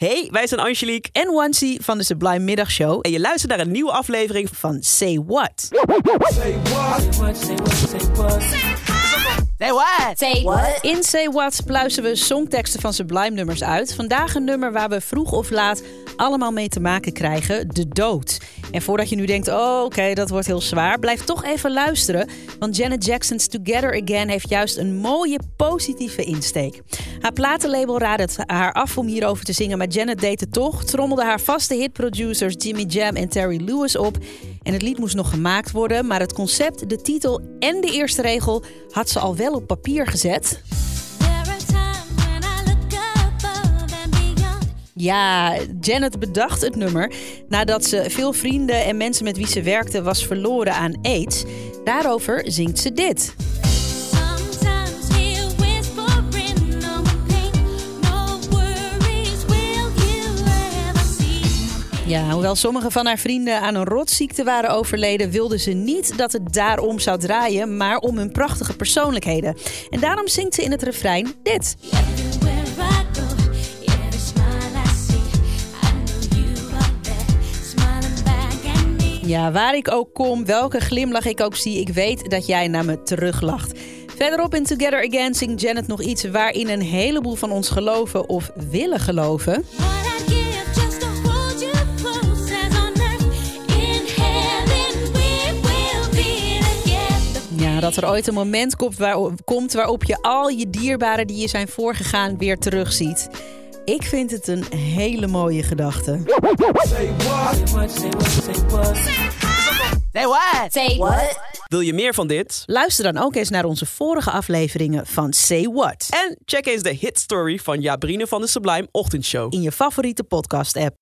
Hey, wij zijn Angelique en Wansie van de Sublime Middagshow. en je luistert naar een nieuwe aflevering van Van Say What. Say what? Say what? In Say What pluizen we songteksten van Sublime nummers uit. Vandaag een nummer waar we vroeg of laat allemaal mee te maken krijgen. De dood. En voordat je nu denkt, oh oké, dat wordt heel zwaar. Blijf toch even luisteren. Want Janet Jackson's Together Again heeft juist een mooie positieve insteek. Haar platenlabel raadde het haar af om hierover te zingen. Maar Janet deed het toch. Trommelde haar vaste hitproducers Jimmy Jam en Terry Lewis op. En het lied moest nog gemaakt worden. Maar het concept, de titel en de eerste regel had ze al wel op papier gezet. Ja, Janet bedacht het nummer nadat ze veel vrienden en mensen met wie ze werkte was verloren aan AIDS. Daarover zingt ze dit. Ja, hoewel sommige van haar vrienden aan een rotziekte waren overleden, wilde ze niet dat het daarom zou draaien, maar om hun prachtige persoonlijkheden. En daarom zingt ze in het refrein dit. Ja, waar ik ook kom, welke glimlach ik ook zie, ik weet dat jij naar me teruglacht. Verderop in Together Again zingt Janet nog iets waarin een heleboel van ons geloven of willen geloven. Ja, dat er ooit een moment komt, waar, komt waarop je al je dierbaren die je zijn voorgegaan weer terugziet. Ik vind het een hele mooie gedachte. Say what? Say what? Wil je meer van dit? Luister dan ook eens naar onze vorige afleveringen van Say What En check eens de hitstory van Jabrine van de Sublime Ochtendshow. in je favoriete podcast-app.